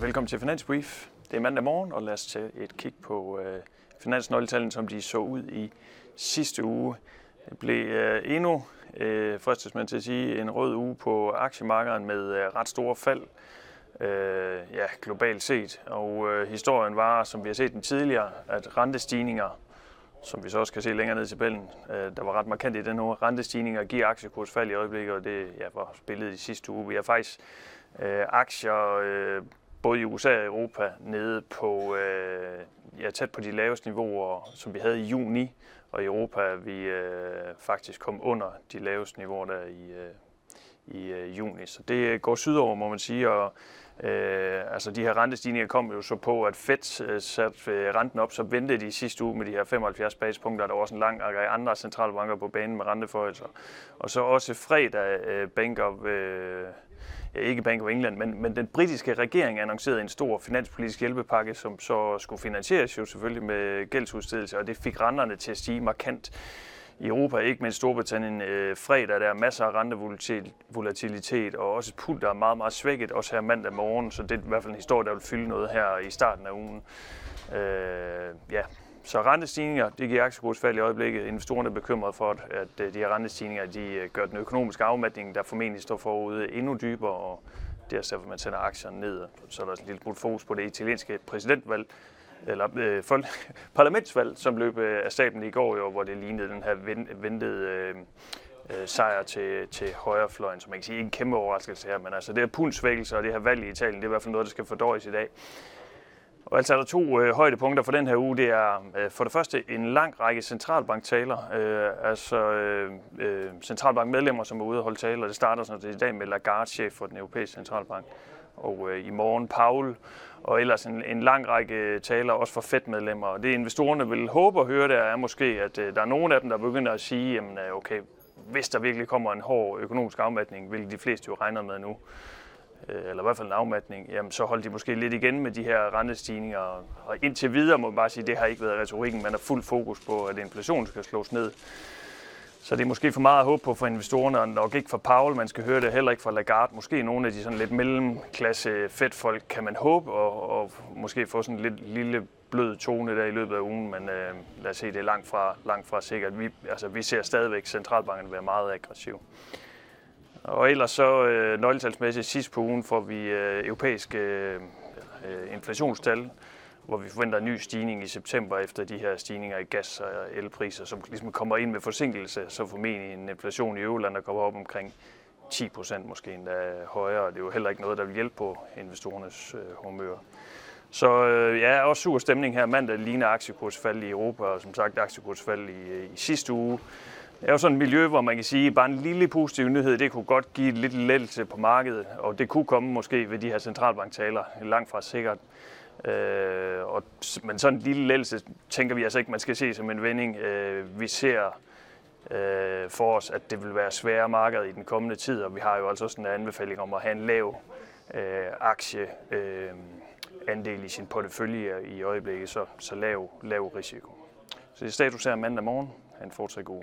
Velkommen til Finansbrief. Det er mandag morgen, og lad os tage et kig på øh, finansnøgletallene, som de så ud i sidste uge. Det blev øh, endnu, øh, fristes man til at sige, en rød uge på aktiemarkedet med øh, ret store fald øh, ja, globalt set. Og øh, historien var, som vi har set den tidligere, at rentestigninger, som vi så også kan se længere ned i tabellen, øh, der var ret markant i den uge, rentestigninger giver aktiekursfald i øjeblikket, og det ja, var spillet i sidste uge. Vi har faktisk øh, aktier øh, både i USA og Europa nede på øh, ja, tæt på de laveste niveauer, som vi havde i juni, og i Europa er vi øh, faktisk kom under de laveste niveauer der i, øh, i øh, juni. Så det går sydover, må man sige, og øh, altså de her rentestigninger kom jo så på, at Fed øh, satte øh, renten op, så ventede de i sidste uge med de her 75 basispunkter, der var også en lang række andre centralbanker på banen med renteforhøjelser. Og så også fredag øh, Bank of øh, ja, ikke Bank of England, men, men den britiske regering annoncerede en stor finanspolitisk hjælpepakke, som så skulle finansieres jo selvfølgelig med gældsudstedelse, og det fik renterne til at stige markant i Europa, ikke mindst Storbritannien, øh, fredag, der er masser af rentevolatilitet, og også et pund, der er meget, meget svækket, også her mandag morgen, så det er i hvert fald en historie, der vil fylde noget her i starten af ugen. Øh, ja, så rentestigninger, det giver aktiekursfald i øjeblikket. Investorerne er bekymrede for, at øh, de her rentestigninger de øh, gør den økonomiske afmatning, der formentlig står forude, endnu dybere, og det er derfor, man sender aktierne ned. Så er der et lille smule fokus på det italienske præsidentvalg, eller øh, folk, parlamentsvalg, som løb øh, af staten i går, jo, hvor det lignede den her ventede øh, øh, sejr til, til højrefløjen, som man kan sige ikke en kæmpe overraskelse her, men altså det her pundsvækkelse og det her valg i Italien, det er i hvert fald noget, der skal fordøjes i dag. Og altså er der to øh, højdepunkter for den her uge. Det er øh, for det første en lang række centralbanktaler, øh, altså øh, øh, centralbankmedlemmer, som er ude og holde taler. Det starter sådan det i dag med Lagarde, chef for den europæiske centralbank, og øh, i morgen Paul, og ellers en, en lang række øh, taler også for Fed-medlemmer. Og det investorerne vil håbe at høre, der er måske, at øh, der er nogen af dem, der begynder at sige, jamen øh, okay, hvis der virkelig kommer en hård økonomisk afmatning, hvilket de fleste jo regner med nu, Øh, eller i hvert fald en afmatning, jamen så holdt de måske lidt igen med de her rentestigninger. Og indtil videre må man bare sige, at det har ikke været retorikken. Man har fuld fokus på, at inflationen skal slås ned. Så det er måske for meget at håbe på for investorerne, og nok ikke for Paul. Man skal høre det heller ikke fra Lagarde. Måske nogle af de sådan lidt mellemklasse fedt folk kan man håbe, og, og måske få sådan en lidt lille blød tone der i løbet af ugen, men øh, lad os se, det er langt fra, langt fra sikkert. Vi, altså, vi ser stadigvæk centralbankerne være meget aggressive. Og ellers så øh, nøgletalsmæssigt sidst på ugen får vi øh, europæiske øh, øh, inflationstal, hvor vi forventer en ny stigning i september efter de her stigninger i gas- og elpriser, som ligesom kommer ind med forsinkelse, så formentlig en inflation i Øverland, der kommer op omkring 10 procent måske endda højere, og det er jo heller ikke noget, der vil hjælpe på investorernes øh, humør. Så øh, ja, også sur stemning her. Mandag ligner aktiekursfald i Europa, og som sagt aktiekursfald i, øh, i sidste uge. Det er jo sådan et miljø, hvor man kan sige, at bare en lille positiv nyhed, det kunne godt give lidt lettelse på markedet, og det kunne komme måske ved de her centralbanktaler, langt fra sikkert. Øh, og, men sådan en lille lettelse tænker vi altså ikke, man skal se som en vending. Øh, vi ser øh, for os, at det vil være svære markeder i den kommende tid, og vi har jo altså også en anbefaling om at have en lav øh, aktie øh, andel i sin portefølje i øjeblikket, så, så lav, lav risiko. Så det er status her mandag morgen. Han en fortsat god